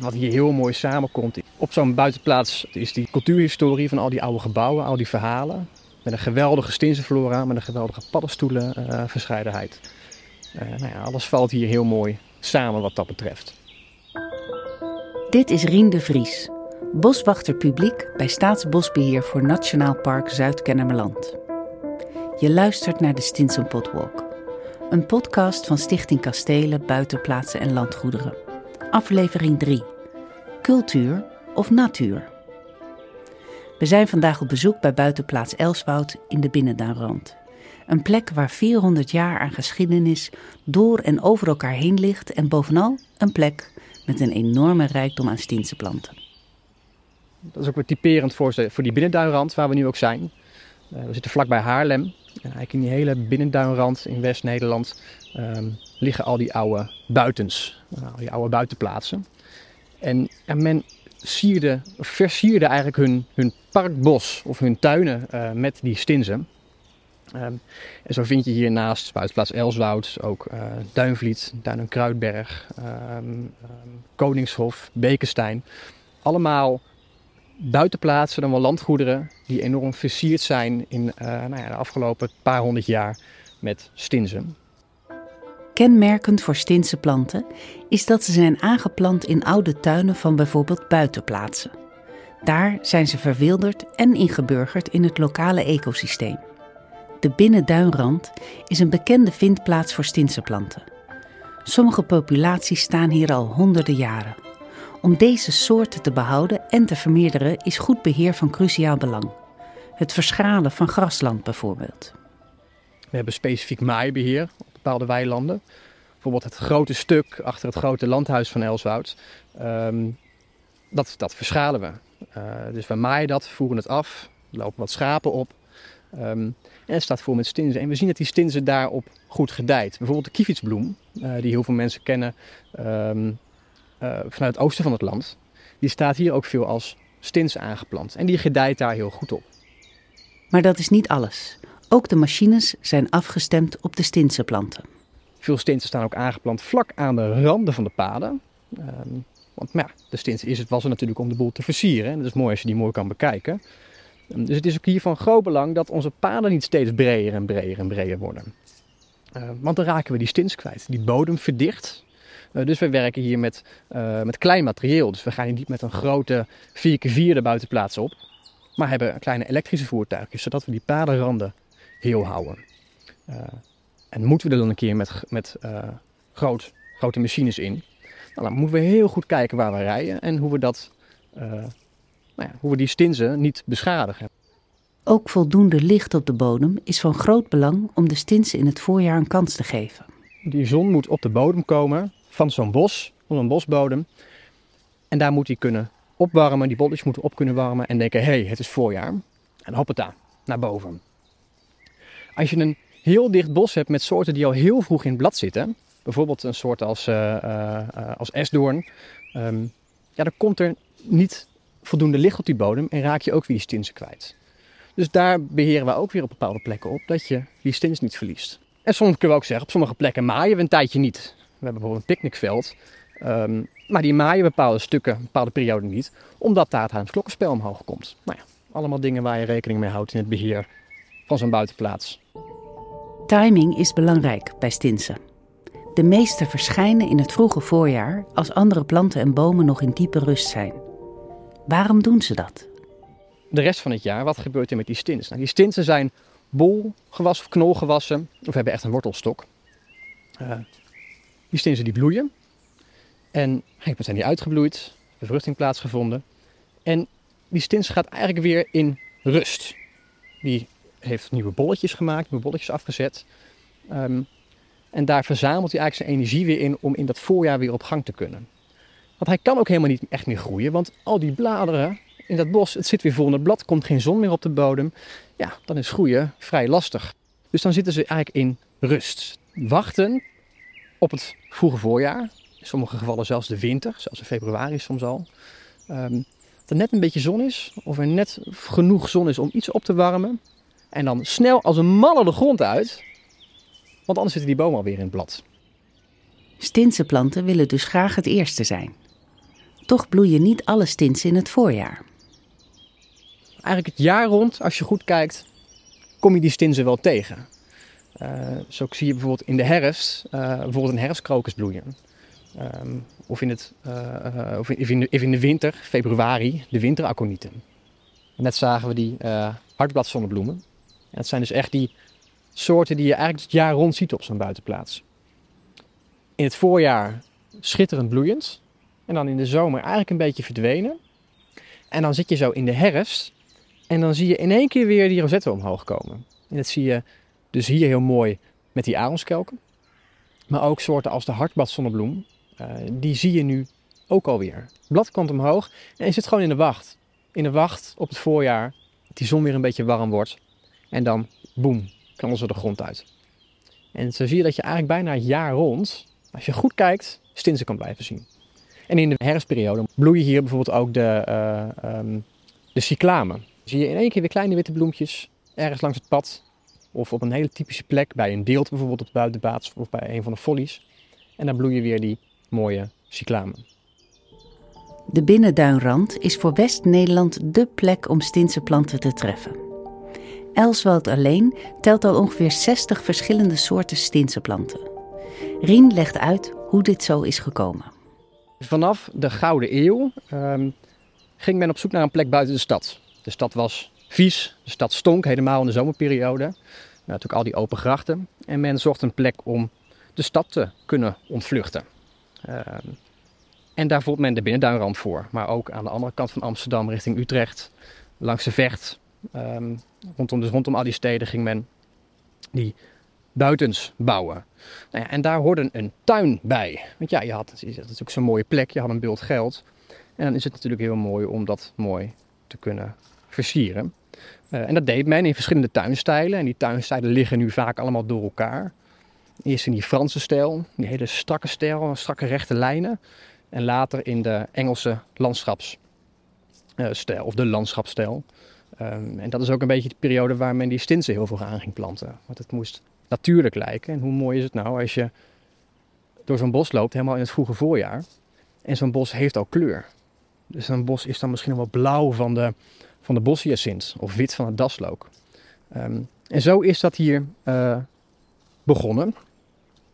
Wat hier heel mooi samenkomt. Op zo'n buitenplaats is die cultuurhistorie van al die oude gebouwen, al die verhalen. Met een geweldige stinsenflora, met een geweldige paddenstoelenverscheidenheid. Uh, nou ja, alles valt hier heel mooi samen wat dat betreft. Dit is Rien de Vries, boswachter publiek bij Staatsbosbeheer voor Nationaal Park Zuid-Kennemerland. Je luistert naar de Stinsen Potwalk, een podcast van Stichting Kastelen, Buitenplaatsen en Landgoederen. Aflevering 3. Cultuur of natuur? We zijn vandaag op bezoek bij buitenplaats Elswoud in de Binnenduinrand. Een plek waar 400 jaar aan geschiedenis door en over elkaar heen ligt en bovenal een plek met een enorme rijkdom aan Stiense planten. Dat is ook weer typerend voor, voor die binnenduinrand waar we nu ook zijn. Uh, we zitten vlakbij Haarlem. En eigenlijk in die hele binnenduinrand in West-Nederland um, liggen al die oude buitens, uh, die oude buitenplaatsen. En, en men sierde, versierde eigenlijk hun, hun parkbos of hun tuinen uh, met die stinsen. Um, en zo vind je hier naast buitenplaats Elswoud ook Duinvliet, Duin en Kruidberg, um, Koningshof, Bekenstein. Allemaal buitenplaatsen, dan wel landgoederen die enorm versierd zijn in uh, nou ja, de afgelopen paar honderd jaar met stinsen. Kenmerkend voor stinse planten is dat ze zijn aangeplant in oude tuinen van bijvoorbeeld buitenplaatsen. Daar zijn ze verwilderd en ingeburgerd in het lokale ecosysteem. De binnenduinrand is een bekende vindplaats voor stinsenplanten. Sommige populaties staan hier al honderden jaren. Om deze soorten te behouden en te vermeerderen is goed beheer van cruciaal belang. Het verschalen van grasland bijvoorbeeld. We hebben specifiek maaibeheer op bepaalde weilanden. Bijvoorbeeld het grote stuk achter het grote landhuis van Elswoud. Um, dat, dat verschalen we. Uh, dus we maaien dat, voeren het af, lopen wat schapen op. Um, en het staat vol met stinsen. En we zien dat die stinsen daarop goed gedijt. Bijvoorbeeld de kievitsbloem, uh, die heel veel mensen kennen uh, vanuit het oosten van het land. Die staat hier ook veel als stins aangeplant. En die gedijt daar heel goed op. Maar dat is niet alles. Ook de machines zijn afgestemd op de stinsenplanten. Veel stinsen staan ook aangeplant vlak aan de randen van de paden. Um, want ja, de stins is het was er natuurlijk om de boel te versieren. En dat is mooi als je die mooi kan bekijken. Dus het is ook hier van groot belang dat onze paden niet steeds breder en breder en breder worden. Uh, want dan raken we die stins kwijt. Die bodem verdicht. Uh, dus we werken hier met, uh, met klein materieel. Dus we gaan hier niet met een grote 4x4 de buitenplaats op. Maar hebben kleine elektrische voertuigjes, zodat we die padenranden heel houden. en moeten we er dan een keer met, met groot, grote machines in. Nou, dan moeten we heel goed kijken waar we rijden en hoe we dat nou ja, hoe we die stinsen niet beschadigen. Ook voldoende licht op de bodem is van groot belang om de stinsen in het voorjaar een kans te geven. Die zon moet op de bodem komen van zo'n bos, van een bosbodem. En daar moet hij kunnen opwarmen, die bolletjes moeten op kunnen warmen en denken, hey, het is voorjaar. En hoppata, naar boven. Als je een heel dicht bos hebt met soorten die al heel vroeg in het blad zitten, bijvoorbeeld een soort als, uh, uh, als esdoorn, um, ja, dan komt er niet voldoende licht op die bodem en raak je ook weer stinsen kwijt. Dus daar beheren we ook weer op bepaalde plekken op dat je die stins niet verliest. En soms kunnen we ook zeggen, op sommige plekken maaien we een tijdje niet. We hebben bijvoorbeeld een picknickveld, um, maar die maaien bepaalde stukken, bepaalde perioden niet, omdat daar het klokkenspel omhoog komt. Nou ja, allemaal dingen waar je rekening mee houdt in het beheer van zo'n buitenplaats. Timing is belangrijk bij stinsen. De meeste verschijnen in het vroege voorjaar als andere planten en bomen nog in diepe rust zijn. Waarom doen ze dat? De rest van het jaar, wat gebeurt er met die stinsen? Nou, die stinsen zijn bolgewassen of knolgewassen, of hebben echt een wortelstok. Uh, die stinsen die bloeien. En wat zijn die uitgebloeid, bevruchting plaatsgevonden. En die stins gaat eigenlijk weer in rust. Die heeft nieuwe bolletjes gemaakt, nieuwe bolletjes afgezet. Um, en daar verzamelt hij eigenlijk zijn energie weer in om in dat voorjaar weer op gang te kunnen. Want hij kan ook helemaal niet echt meer groeien, want al die bladeren in dat bos, het zit weer vol in het blad, komt geen zon meer op de bodem. Ja, dan is groeien vrij lastig. Dus dan zitten ze eigenlijk in rust. Wachten op het vroege voorjaar. In sommige gevallen zelfs de winter, zelfs in februari soms al. Um, dat er net een beetje zon is, of er net genoeg zon is om iets op te warmen. En dan snel als een malle de grond uit, want anders zitten die bomen alweer in het blad. Stinse planten willen dus graag het eerste zijn. Toch bloeien niet alle stinsen in het voorjaar. Eigenlijk het jaar rond, als je goed kijkt, kom je die stinsen wel tegen. Uh, zo zie je bijvoorbeeld in de herfst uh, bijvoorbeeld een herfstkrokus bloeien. Um, of, in het, uh, of, in, de, in de winter, februari, de winteraconieten. Net zagen we die hartbladzonnebloemen. En dat zijn dus echt die soorten die je eigenlijk het jaar rond ziet op zo'n buitenplaats. In het voorjaar schitterend bloeiend. En dan in de zomer eigenlijk een beetje verdwenen. En dan zit je zo in de herfst. En dan zie je in één keer weer die rosetten omhoog komen. En dat zie je dus hier heel mooi met die aronskelken. Maar ook soorten als de hartbladzonnebloem. Uh, die zie je nu ook alweer. Blad komt omhoog en je zit gewoon in de wacht. In de wacht op het voorjaar. Dat die zon weer een beetje warm wordt. En dan, boem, knallen ze de grond uit. En zo zie je dat je eigenlijk bijna het jaar rond, als je goed kijkt, stinsen kan blijven zien. En in de herfstperiode bloeien hier bijvoorbeeld ook de, uh, de cyclamen. Zie je in één keer weer kleine witte bloempjes ergens langs het pad. Of op een hele typische plek, bij een deelt bijvoorbeeld op de buitenbaats of bij een van de follies. En dan bloeien weer die mooie cyclamen. De binnenduinrand is voor West-Nederland dé plek om stinsenplanten te treffen. Elswoud alleen telt al ongeveer 60 verschillende soorten stinsenplanten. Rien legt uit hoe dit zo is gekomen. Vanaf de Gouden Eeuw um, ging men op zoek naar een plek buiten de stad. De stad was vies, de stad stonk helemaal in de zomerperiode. Natuurlijk al die open grachten. En men zocht een plek om de stad te kunnen ontvluchten. Um, en daar vond men de binnenduinrand voor. Maar ook aan de andere kant van Amsterdam richting Utrecht, langs de Vecht. Um, rondom, dus rondom al die steden ging men die buitens bouwen. Nou ja, en daar hoorde een tuin bij. Want ja, je had, is natuurlijk zo'n mooie plek, je had een bult geld. En dan is het natuurlijk heel mooi om dat mooi te kunnen versieren. Uh, en dat deed men in verschillende tuinstijlen. En die tuinstijlen liggen nu vaak allemaal door elkaar. Eerst in die Franse stijl, die hele strakke stijl, strakke rechte lijnen. En later in de Engelse landschapsstijl, of de landschapsstijl. Um, en dat is ook een beetje de periode waar men die stinsen heel veel aan ging planten. Want het moest natuurlijk lijken. En hoe mooi is het nou als je door zo'n bos loopt, helemaal in het vroege voorjaar. En zo'n bos heeft al kleur. Dus een bos is dan misschien wel blauw van de, van de boshyacint of wit van het daslook. Um, en zo is dat hier uh, begonnen.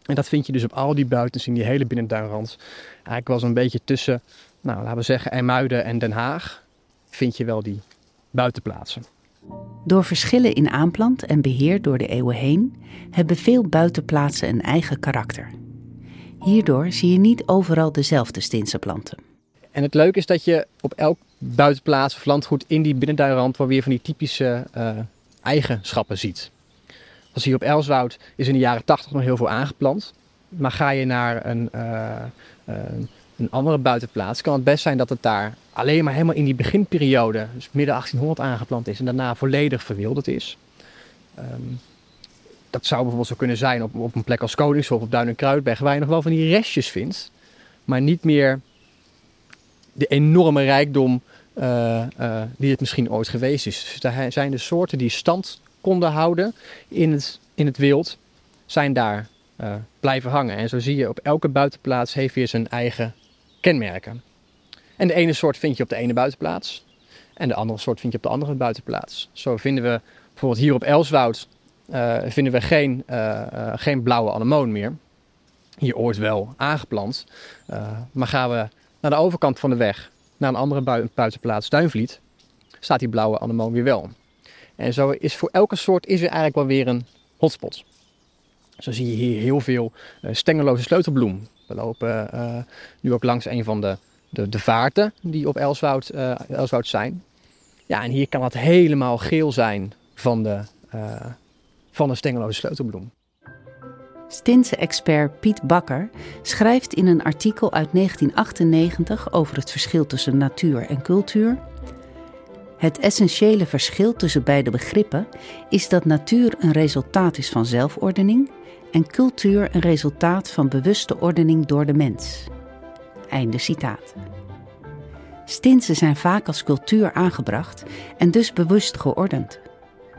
En dat vind je dus op al die buitens in die hele binnenduinrand. Eigenlijk wel zo'n beetje tussen, nou laten we zeggen, IJmuiden en Den Haag. Vind je wel die buitenplaatsen. Door verschillen in aanplant en beheer door de eeuwen heen hebben veel buitenplaatsen een eigen karakter. Hierdoor zie je niet overal dezelfde stinsenplanten. En het leuke is dat je op elk buitenplaats of landgoed in die binnenduinrand wel weer van die typische uh, eigenschappen ziet. Als hier op Elswoud is in de jaren 80 nog heel veel aangeplant. Maar ga je naar een, uh, uh, een andere buitenplaats, kan het best zijn dat het daar alleen maar helemaal in die beginperiode, dus midden 1800 aangeplant is en daarna volledig verwilderd is. Um, dat zou bijvoorbeeld zo kunnen zijn op, op een plek als Koningshof of Duin en Kruidberg, waar je nog wel van die restjes vindt, maar niet meer de enorme rijkdom uh, uh, die het misschien ooit geweest is. Dus daar zijn de soorten die stand konden houden in het, in het wild, zijn daar uh, blijven hangen. En zo zie je op elke buitenplaats heeft weer zijn eigen kenmerken. En de ene soort vind je op de ene buitenplaats. En de andere soort vind je op de andere buitenplaats. Zo vinden we bijvoorbeeld hier op Elswoud vinden we geen, geen blauwe anemoon meer. Hier ooit wel aangeplant. maar gaan we naar de overkant van de weg, naar een andere buitenplaats, Duinvliet, staat die blauwe anemoon weer wel. En zo is voor elke soort is er eigenlijk wel weer een hotspot. Zo zie je hier heel veel stengeloze sleutelbloem. We lopen nu ook langs een van de de, de vaarten die op Elswoud, Elswoud zijn. Ja, en hier kan het helemaal geel zijn van de, uh, van de stengeloze sleutelbloem. Stinse-expert Piet Bakker schrijft in een artikel uit 1998 over het verschil tussen natuur en cultuur. Het essentiële verschil tussen beide begrippen is dat natuur een resultaat is van zelfordening en cultuur een resultaat van bewuste ordening door de mens. Einde citaat. Stinsen zijn vaak als cultuur aangebracht en dus bewust geordend.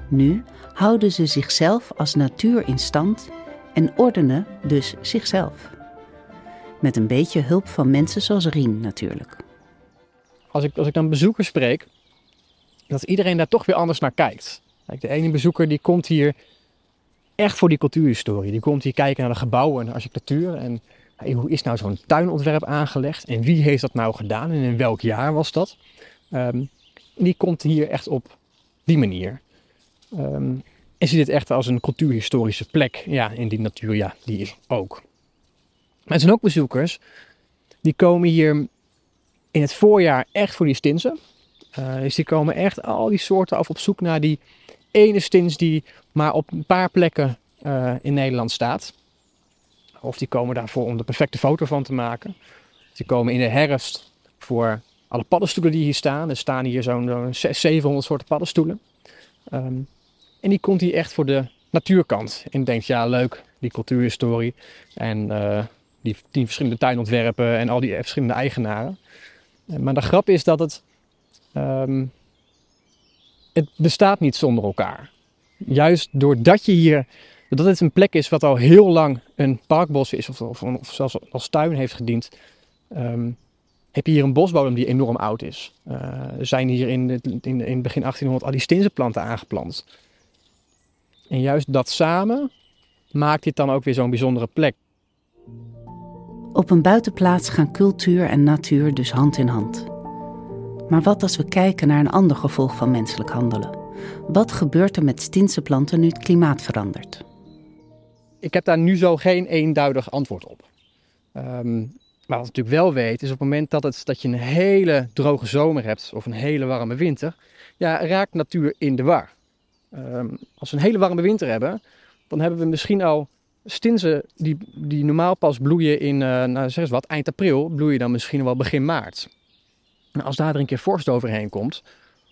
Nu houden ze zichzelf als natuur in stand en ordenen dus zichzelf. Met een beetje hulp van mensen zoals Rien natuurlijk. als ik, als ik dan bezoekers spreek, dat iedereen daar toch weer anders naar kijkt. Kijk, de ene bezoeker die komt hier echt voor die cultuurhistorie. Die komt hier kijken naar de gebouwen en de architectuur. En hoe is nou zo'n tuinontwerp aangelegd? En wie heeft dat nou gedaan? En in welk jaar was dat? Ehm, die komt hier echt op die manier. Ehm, en ziet het echt als een cultuurhistorische plek. Ja, in die natuur, ja, die is ook. Maar er zijn ook bezoekers die komen hier in het voorjaar echt voor die stinsen. Uh, dus die komen echt al die soorten af op zoek naar die ene stins die maar op een paar plekken uh, in Nederland staat. Of die komen daarvoor om de perfecte foto van te maken. Die komen in de herfst voor alle paddenstoelen die hier staan. Er staan hier zo'n 700 soorten paddenstoelen. Um, en die komt hier echt voor de natuurkant. En denkt, ja leuk, die cultuurhistorie. En uh, die tien verschillende tuinontwerpen en al die verschillende eigenaren. Maar de grap is dat het, um, het bestaat niet zonder elkaar. Juist doordat je hier, doordat het een plek is wat al heel lang een parkbos is of, of, of zelfs als tuin heeft gediend, um, heb je hier een bosbodem die enorm oud is. Uh, er zijn hier in, in, in begin 1800 al die stinzenplanten aangeplant. En juist dat samen maakt dit dan ook weer zo'n bijzondere plek. Op een buitenplaats gaan cultuur en natuur dus hand in hand. Maar wat als we kijken naar een ander gevolg van menselijk handelen? Wat gebeurt er met stinse planten nu het klimaat verandert? Ik heb daar nu zo geen eenduidig antwoord op. Um, maar wat ik natuurlijk wel weet, is op het moment dat, het, dat je een hele droge zomer hebt of een hele warme winter, ja, raakt natuur in de war. Um, als we een hele warme winter hebben, dan hebben we misschien al stinsen die, die normaal pas bloeien in, uh, nou, zeg eens wat, eind april, bloeien dan misschien wel begin maart. Nou, als daar er een keer vorst overheen komt,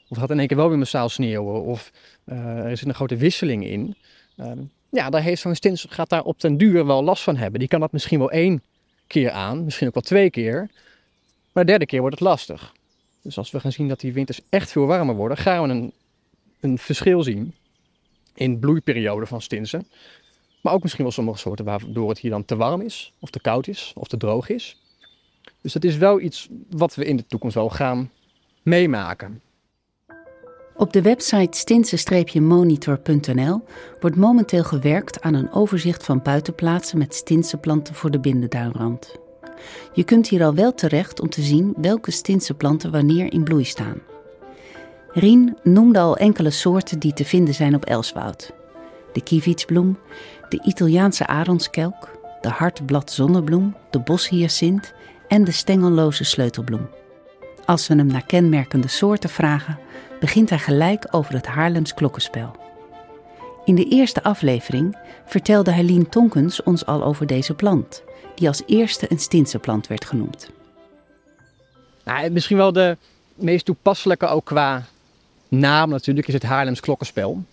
of gaat in één keer wel weer massaal sneeuwen, of uh, er zit een grote wisseling in, um, ja, daar heeft zo'n stins gaat daar op den duur wel last van hebben. Die kan dat misschien wel één keer aan, misschien ook wel twee keer, maar de derde keer wordt het lastig. Dus als we gaan zien dat die winters echt veel warmer worden, gaan we een, een verschil zien in bloeiperiode van stinsen. Maar ook misschien wel sommige soorten waardoor het hier dan te warm is, of te koud is, of te droog is. Dus dat is wel iets wat we in de toekomst wel gaan meemaken. Op de website stinsen-monitor.nl wordt momenteel gewerkt aan een overzicht van buitenplaatsen met stinsenplanten voor de bindenduinrand. Je kunt hier al wel terecht om te zien welke stinsenplanten wanneer in bloei staan. Rien noemde al enkele soorten die te vinden zijn op Elswoud. De kievietsbloem, de Italiaanse aronskelk, de hartblad zonnebloem, de boshyacint en de stengelloze sleutelbloem. Als we hem naar kenmerkende soorten vragen, begint hij gelijk over het Haarlems klokkenspel. In de eerste aflevering vertelde Helene Tonkens ons al over deze plant, die als eerste een stinsenplant werd genoemd. Nou, misschien wel de meest toepasselijke ook qua naam natuurlijk is het Haarlems klokkenspel.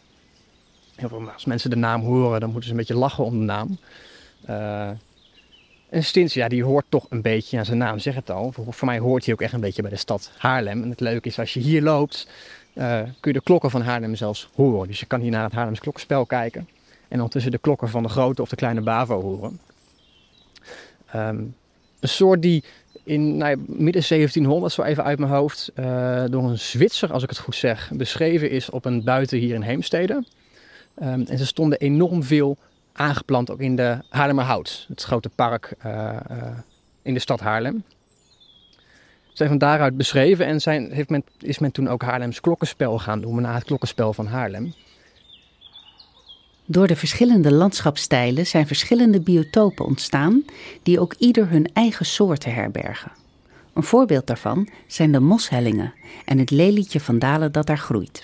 Als mensen de naam horen, dan moeten ze een beetje lachen om de naam. Uh, en Stins, ja, die hoort toch een beetje, ja, zijn naam zegt het al. Voor, mij hoort hij ook echt een beetje bij de stad Haarlem. En het leuke is, als je hier loopt, uh, kun je de klokken van Haarlem zelfs horen. Dus je kan hier naar het Haarlems klokkenspel kijken. En ondertussen de klokken van de grote of de kleine Bavo horen. Um, een soort die in nou, midden 1700, zo even uit mijn hoofd, uh, door een Zwitser, als ik het goed zeg, beschreven is op een buiten hier in Heemstede. Um, en ze stonden enorm veel aangeplant ook in de Haarlemmerhout, het grote park uh, uh, in de stad Haarlem. Ze zijn van daaruit beschreven en zijn, heeft men, is men toen ook Haarlems klokkenspel gaan noemen, na het klokkenspel van Haarlem. Door de verschillende landschapstijlen zijn verschillende biotopen ontstaan die ook ieder hun eigen soorten herbergen. Een voorbeeld daarvan zijn de moshellingen en het lelietje van Dalen dat daar groeit.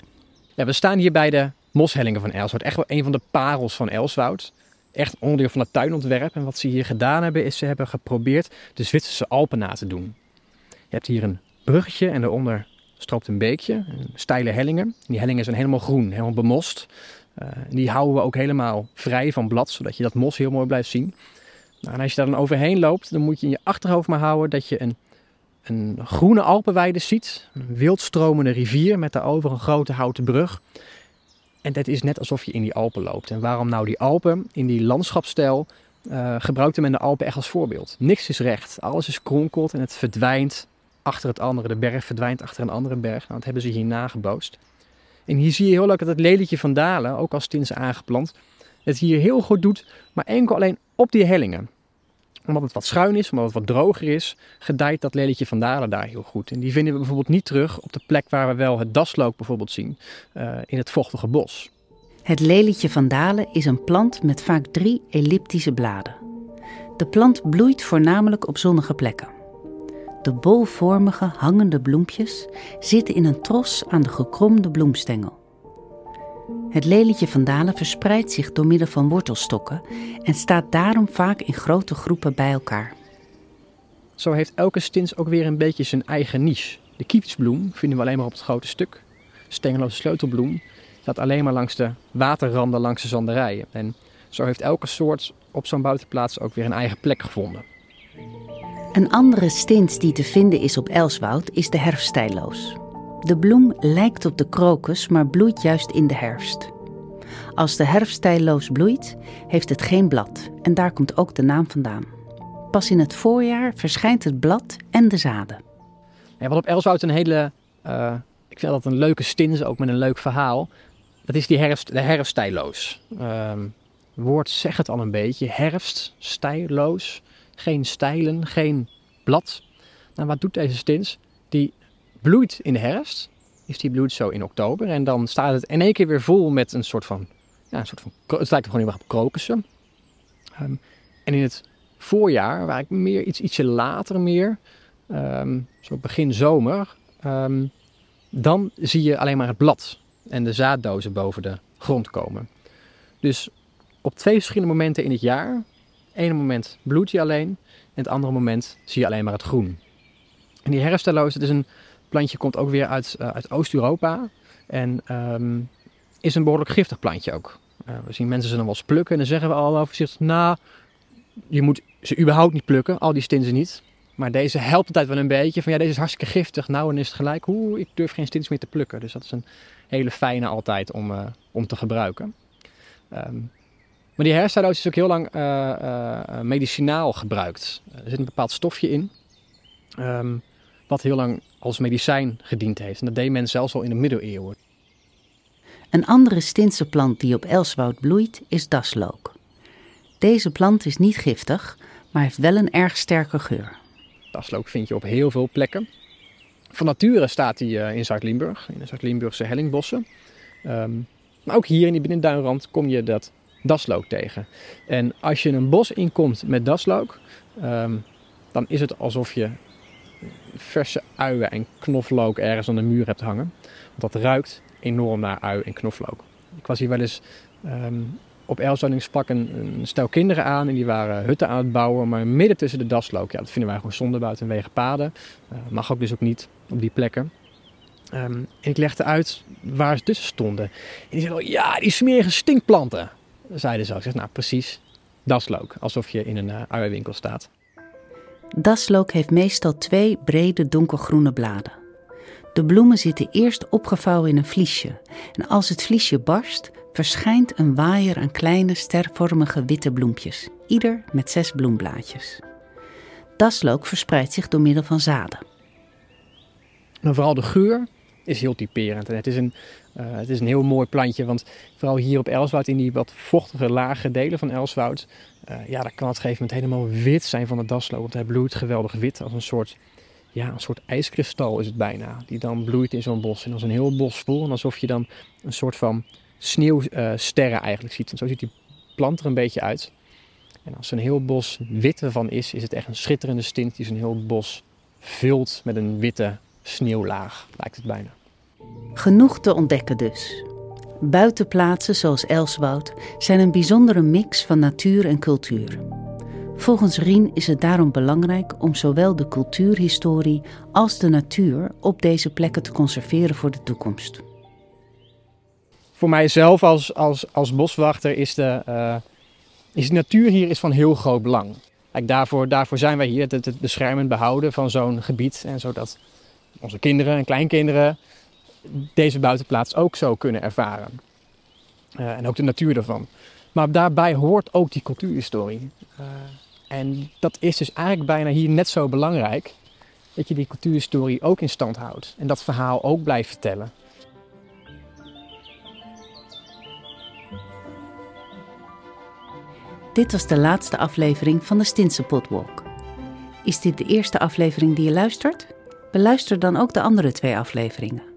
Ja, we staan hier bij de moshellingen van Elswoud. Echt wel een van de parels van Elswoud. Echt onderdeel van het tuinontwerp. En wat ze hier gedaan hebben, is ze hebben geprobeerd de Zwitserse Alpen na te doen. Je hebt hier een bruggetje en daaronder stroopt een beekje, een steile hellingen. Die hellingen zijn helemaal groen, helemaal bemost. Uh, die houden we ook helemaal vrij van blad, zodat je dat mos heel mooi blijft zien. Nou, en als je daar dan overheen loopt, dan moet je in je achterhoofd maar houden dat je een, een groene Alpenweide ziet. Een wildstromende rivier met daarover een grote houten brug. En dat is net alsof je in die Alpen loopt. En waarom nou die Alpen? In die landschapsstijl uh, gebruikte men de Alpen echt als voorbeeld. Niks is recht, alles is kronkeld en het verdwijnt achter het andere. De berg verdwijnt achter een andere berg. Nou, dat hebben ze hier nagebootst. En hier zie je heel leuk dat het lelietje van Dalen, ook als stins aangeplant, het hier heel goed doet, maar enkel alleen op die hellingen. Omdat het wat schuin is, omdat het wat droger is, gedijt dat lelietje van Dalen daar heel goed. En die vinden we bijvoorbeeld niet terug op de plek waar we wel het daslook bijvoorbeeld zien, uh, in het vochtige bos. Het lelietje van Dalen is een plant met vaak drie elliptische bladen. De plant bloeit voornamelijk op zonnige plekken. De bolvormige hangende bloempjes zitten in een tros aan de gekromde bloemstengel. Het lelietje van Dalen verspreidt zich door middel van wortelstokken en staat daarom vaak in grote groepen bij elkaar. Zo heeft elke stins ook weer een beetje zijn eigen niche. De kievitsbloem vinden we alleen maar op het grote stuk. Stengeloze sleutelbloem staat alleen maar langs de waterranden langs de zanderijen. En zo heeft elke soort op zo'n buitenplaats ook weer een eigen plek gevonden. Een andere stint die te vinden is op Elswoud is de herfststijloos. De bloem lijkt op de krokus, maar bloeit juist in de herfst. Als de herfststijloos bloeit, heeft het geen blad en daar komt ook de naam vandaan. Pas in het voorjaar verschijnt het blad en de zaden. Ja, wat op Elswoud een hele, uh, ik vind dat een leuke stins, ook met een leuk verhaal. Dat is die herfst, de herfststijloos. Uh, woord zegt het al een beetje. Herfst, stijloos geen stijlen, geen blad. Nou, wat doet deze stins? Die bloeit in de herfst. Is die bloeit zo in oktober. En dan staat het in één keer weer vol met een soort van. Ja, een soort van het lijkt gewoon heel erg op krokussen. Um, en in het voorjaar, waar ik meer iets, ietsje later meer, um, zo begin zomer, um, dan zie je alleen maar het blad en de zaaddozen boven de grond komen. Dus op twee verschillende momenten in het jaar ene moment bloeit hij alleen en het andere moment zie je alleen maar het groen. En die herfsteloos, het is een plantje, komt ook weer uit, uh, uit Oost-Europa en um, is een behoorlijk giftig plantje ook. Uh, we zien mensen ze dan wel eens plukken en dan zeggen we al over zich, nou, je moet ze überhaupt niet plukken, al die stinsen niet. Maar deze helpt altijd wel een beetje van ja, deze is hartstikke giftig. Nou, en is het gelijk, hoe ik durf geen stins meer te plukken. Dus dat is een hele fijne altijd om, uh, om te gebruiken. Um, maar die hersendoos is ook heel lang uh, uh, medicinaal gebruikt. Er zit een bepaald stofje in, um, wat heel lang als medicijn gediend heeft. En dat deed men zelfs al in de middeleeuwen. Een andere Stinse plant die op Elswoud bloeit is daslook. Deze plant is niet giftig, maar heeft wel een erg sterke geur. Daslook vind je op heel veel plekken. Van nature staat hij in Zuid-Limburg, in de Zuid-Limburgse hellingbossen. Um, maar ook hier in die binnenduinrand kom je dat daslook tegen. En als je een bos inkomt met daslook, um, dan is het alsof je verse uien en knoflook ergens aan de muur hebt hangen. Want dat ruikt enorm naar ui en knoflook. Ik was hier wel eens um, op Elzoning sprak een, stel kinderen aan en die waren hutten aan het bouwen, maar midden tussen de daslook. Ja, dat vinden wij gewoon zonde buitenwege paden. Uh, mag ook dus ook niet op die plekken. Um, en ik legde uit waar ze tussen stonden. En die zeiden, oh, ja, die smerige stinkplanten zeiden ze. Ik zeg, nou precies, daslook. Alsof je in een uh, uienwinkel staat. Daslook heeft meestal twee brede donkergroene bladen. De bloemen zitten eerst opgevouwen in een vliesje. En als het vliesje barst, verschijnt een waaier aan kleine stervormige witte bloempjes. Ieder met zes bloemblaadjes. Daslook verspreidt zich door middel van zaden. Maar vooral de geur is heel typerend. En het is een uh, het is een heel mooi plantje, want vooral hier op Elswoud, in die wat vochtige lage delen van Elswoud, uh, ja, daar kan het op een gegeven moment helemaal wit zijn van de dasloop. Want hij bloeit geweldig wit, als een soort, ja, een soort ijskristal is het bijna. Die dan bloeit in zo'n bos. En als een heel bos vol, en alsof je dan een soort van sneeuwsterren uh, eigenlijk ziet. En zo ziet die plant er een beetje uit. En als een heel bos wit ervan is, is het echt een schitterende stint die zo'n heel bos vult met een witte sneeuwlaag, lijkt het bijna. Genoeg te ontdekken dus. Buitenplaatsen zoals Elswoud zijn een bijzondere mix van natuur en cultuur. Volgens Rien is het daarom belangrijk om zowel de cultuurhistorie als de natuur op deze plekken te conserveren voor de toekomst. Voor mijzelf als, als, als boswachter is de, uh, is natuur hier is van heel groot belang. Daarvoor, daarvoor zijn wij hier, het, het beschermen behouden van zo'n gebied. En zodat onze kinderen en kleinkinderen deze buitenplaats ook zo kunnen ervaren. Uh, en ook de natuur ervan. Maar daarbij hoort ook die cultuurhistorie. Uh, en dat is dus eigenlijk bijna hier net zo belangrijk. dat je die cultuurhistorie ook in stand houdt en dat verhaal ook blijft vertellen. Dit was de laatste aflevering van de Stinse Potwalk. Is dit de eerste aflevering die je luistert? Beluister dan ook de andere twee afleveringen.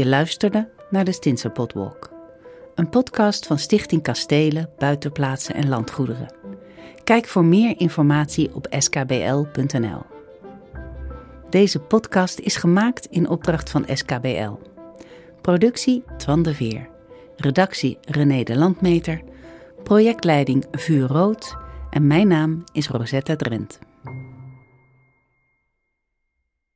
Je luisterde naar de Stinse Potwalk, een podcast van Stichting Kastelen, Buitenplaatsen en Landgoederen. Kijk voor meer informatie op skbl.nl. Deze podcast is gemaakt in opdracht van SKBL. Productie Twan de Veer. Redactie René de Landmeter. Projectleiding Vuur Rood. En mijn naam is Rosetta Drent.